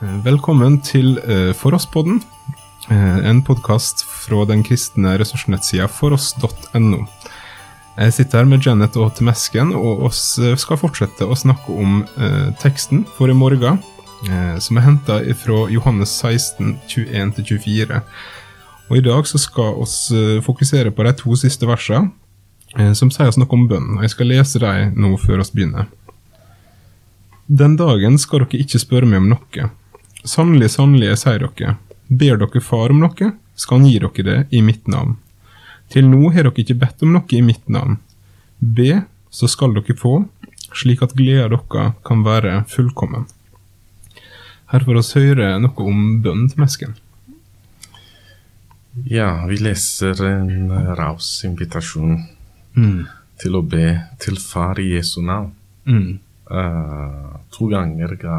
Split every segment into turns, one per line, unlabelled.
Eh, Velkommen til eh, Foross-podden, eh, en podkast fra den kristne ressursnettsida foross.no. Jeg sitter her med Janet og Temesken, og oss skal fortsette å snakke om teksten for i morgen, som er henta fra Johannes 16, 21-24. Og I dag så skal eh, fokusere på de to siste versene, som sier oss noe om bønn. Jeg skal lese dem nå før oss begynner. Den dagen skal dere ikke spørre meg om noe. Sannelig, sannelig, jeg sier dere, ber dere Far om noe, skal han gi dere det i mitt navn. Til nå har dere ikke bedt om noe i mitt navn. Be, så skal dere få, slik at gleda dere kan være fullkommen. Her får oss høre noe om bønn til mesken.
Ja, vi leser en eh, raus invitasjon
Mm.
til å be til Far i Jesu navn.
Mm.
Uh, to ganger ga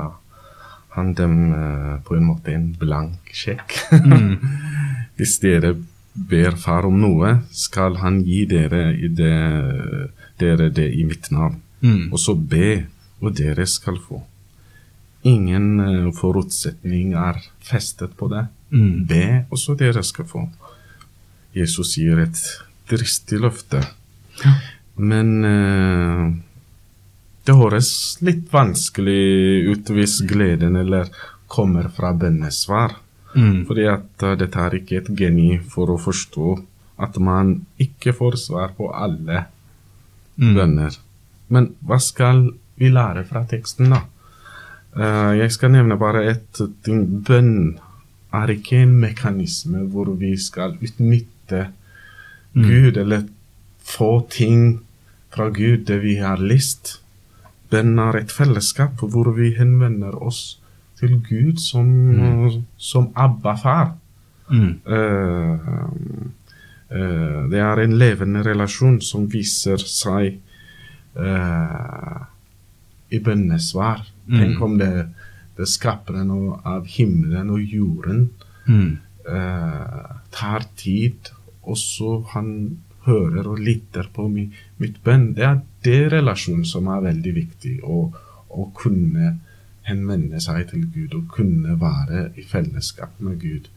han dem eh, på en måte en blank sjekk.
Mm.
Hvis dere ber Far om noe, skal han gi dere, i det, dere det i mitt navn.
Mm.
Og så be, og dere skal få. Ingen eh, forutsetning er festet på det.
Mm.
Be, og så dere skal få. Jesus gir et dristig løfte. Men eh, det høres litt vanskelig ut hvis gleden eller kommer fra bønnesvar.
Mm.
Fordi at det dette er ikke et geni for å forstå at man ikke får svar på alle
Mm.
bønner. Men hva skal vi lære fra teksten, da? Uh, jeg skal nevne bare ett ting. Bønn er ikke en mekanisme hvor vi skal utnytte
Mm.
Gud eller få ting fra Gud det vi har lyst. Bønn er et fellesskap hvor vi henvender oss til Gud som, som Abba-far.
Mm.
Uh, uh, det er en levende relasjon som viser seg uh, i bønnesvar.
Mm.
Tenk om det, det skaperen av himmelen og jorden
Mm.
tar tid, og så han hører og lytter på mi, mitt bønn. Det er det relasjonen som er veldig viktig. Å, kunne henvende seg til Gud og kunne være i fellesskap med Gud.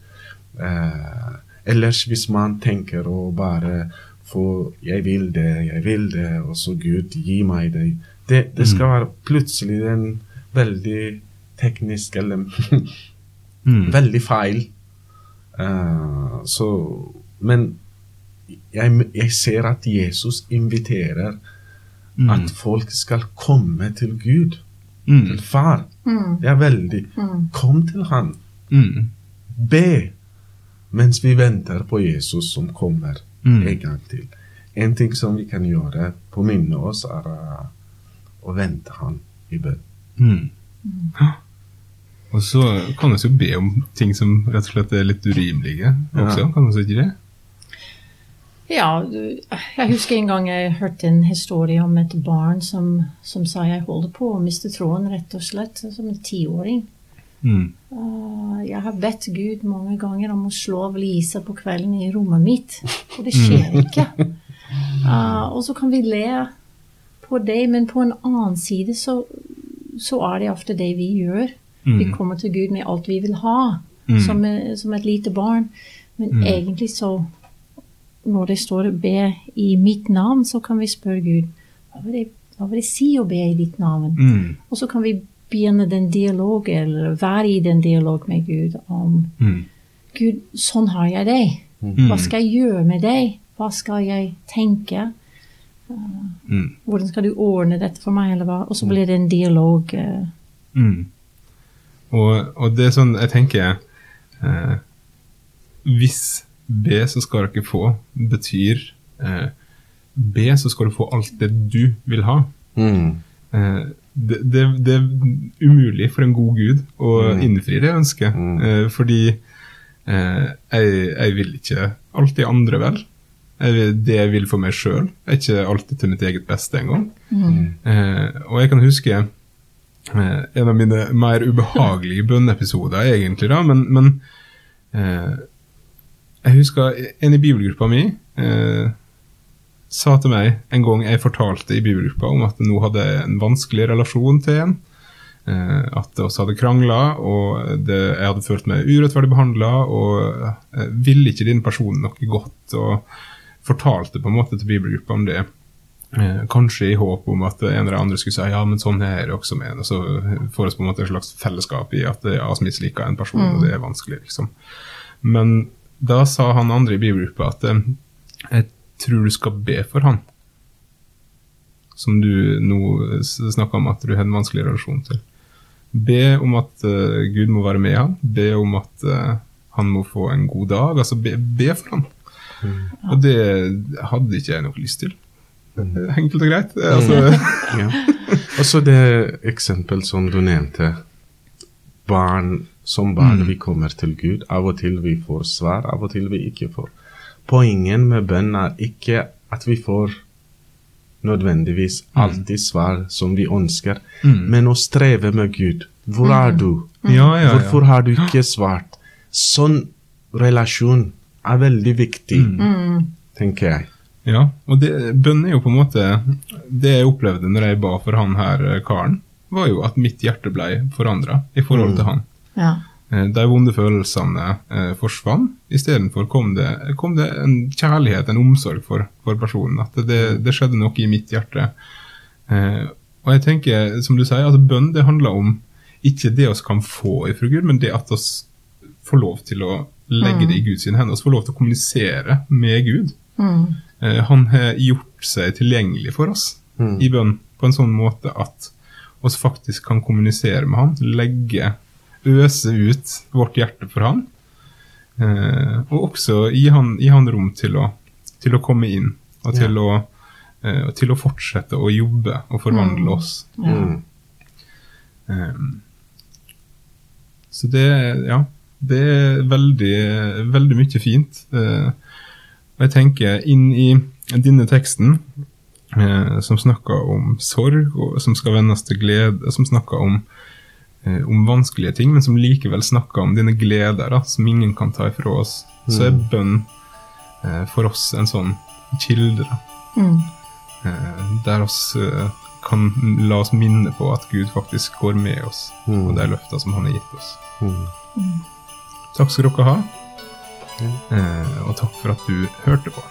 Eh, ellers hvis man tenker å bare få 'jeg vil det, jeg vil det', og så Gud gi meg det Det, det skal være plutselig en veldig teknisk eller
Mm.
veldig feil. Eh, så Men jeg, jeg ser at Jesus inviterer
Mm.
at folk skal komme til Gud,
Mm.
til Far.
Mm.
Det er veldig
Mm.
Kom til Han.
Mm.
Be mens vi venter på Jesus som kommer
Mm.
en gang til. En ting som vi kan gjøre, påminne oss, er å vente Han i bønn.
Mm. Og så kan vi jo be om ting som rett og slett er litt urimelige også.
Ja.
Kan vi ikke det?
Ja, jeg husker en gang jeg hørte en historie om et barn som, som sa jeg holder på å miste tråden, rett og slett, som en tiåring.
Mm.
Uh, jeg har bedt Gud mange ganger om å slå av lyset på kvelden i rommet mitt, og det skjer ikke. Uh, og så kan vi le på det, men på en annen side så, så er det ofte det vi gjør. Vi
Mm.
kommer til Gud med alt vi vil ha,
Mm.
som, eh, som et lite barn. Men
Mm.
egentlig så Når det står 'be i mitt navn', så kan vi spørre Gud hva vil det, hva vil det si å be i ditt navn?
Mm.
Og så kan vi begynne den dialog, eller være i den dialog med Gud om
Mm.
Gud, sånn har jeg deg. Hva skal jeg gjøre med deg? Hva skal jeg tenke?
Mm.
Hvordan skal du ordne dette for meg? Eller hva? Og så blir det en dialog. eh,
Mm. Og, og det er sånn jeg tenker eh, Hvis be, så skal dere få, betyr eh, be, så skal du få alt det du vil ha.
Mm.
Eh, det, det, det er umulig for en god gud å
Mm.
innfri det ønsket,
Mm.
eh, fordi eh, jeg, jeg vil ikke alltid andre vel. Jeg vil, det jeg vil for meg sjøl, er ikke alltid til mitt eget beste engang. Eh, og jeg kan huske eh, en av mine mer ubehagelige bønneepisoder, egentlig, da, men, men eh, husker en i bibelgruppa mi eh, sa til meg en gang jeg fortalte i bibelgruppa om at nå hadde en vanskelig relasjon til en. Eh, at vi hadde krangla, og det, jeg hadde følt meg urettferdig behandla, og eh, ville ikke denne personen noe godt, og fortalte på en måte til bibelgruppa om det. Eh, kanskje i håp om at en eller andre skulle si ja, men sånn er det også med og så får vi på en måte et slags fellesskap i at ja, vi misliker en person, og det er vanskelig, liksom. Men da sa han andre i bibelgruppa at eh, jeg tror du skal be for han. Som du nå snakka om at du har en vanskelig relasjon til. Be om at uh, Gud må være med han. Be om at uh, han må få en god dag. Altså be, be for han. Mm. Og det hadde ikke jeg noe lyst til. Mm. Enkelt og greit. Altså.
Mm. ja. Og så det eksempel som du nevnte. Barn som barn mm. vi kommer til Gud. Av og til vi får svar, av og til vi ikke får. Poenget med bønn er ikke at vi får nødvendigvis mm. alltid svar som vi ønsker, mm. men å streve med Gud. Hvor er mm. du?
Ja, ja,
Hvorfor har du ikke svart? Sånn relasjon er veldig viktig, tenker jeg.
Ja, og det, bønn er jo på en måte Det jeg opplevde når jeg ba for han her eh, karen, var jo at mitt hjerte ble forandra i forhold til han.
Ja.
Eh, de vonde følelsene eh, forsvant. Istedenfor kom, det, kom det en kjærlighet, en omsorg for, for personen. At det, det, skjedde noe i mitt hjerte. Eh, og jeg tenker, som du sier, altså Bønn det handler om ikke det vi kan få ifra Gud, men det at vi får lov til å legge det i mm. Guds hender. oss får lov til å kommunisere med Gud. Mm. Eh, han har gjort seg tilgjengelig for oss mm. i bønn på en sånn måte at vi faktisk kan kommunisere med han, legge øse ut vårt hjerte for han. Eh, og også gi han, gi han rom til å, til å, komme inn, og til, ja. å, eh, til, å, fortsette å jobbe og forvandle mm. oss. Mm. Um, så det, ja, det er veldig, veldig mye fint. Uh, og jeg tenker inn i denne teksten, uh, som snakker om sorg, og som skal vendes til glede, som snakker om Eh, om vanskelige ting, men som likevel snakker om dine gleder, da, som ingen kan ta ifra oss, mm. så er mm. bønn eh, for oss en sånn kilde. da. Mm. Eh, der oss eh, kan la oss minne på at Gud faktisk går med oss, mm. og de løftene som han har gitt oss. Mm. Mm. Takk skal dere ha, eh, og takk for at du hørte på.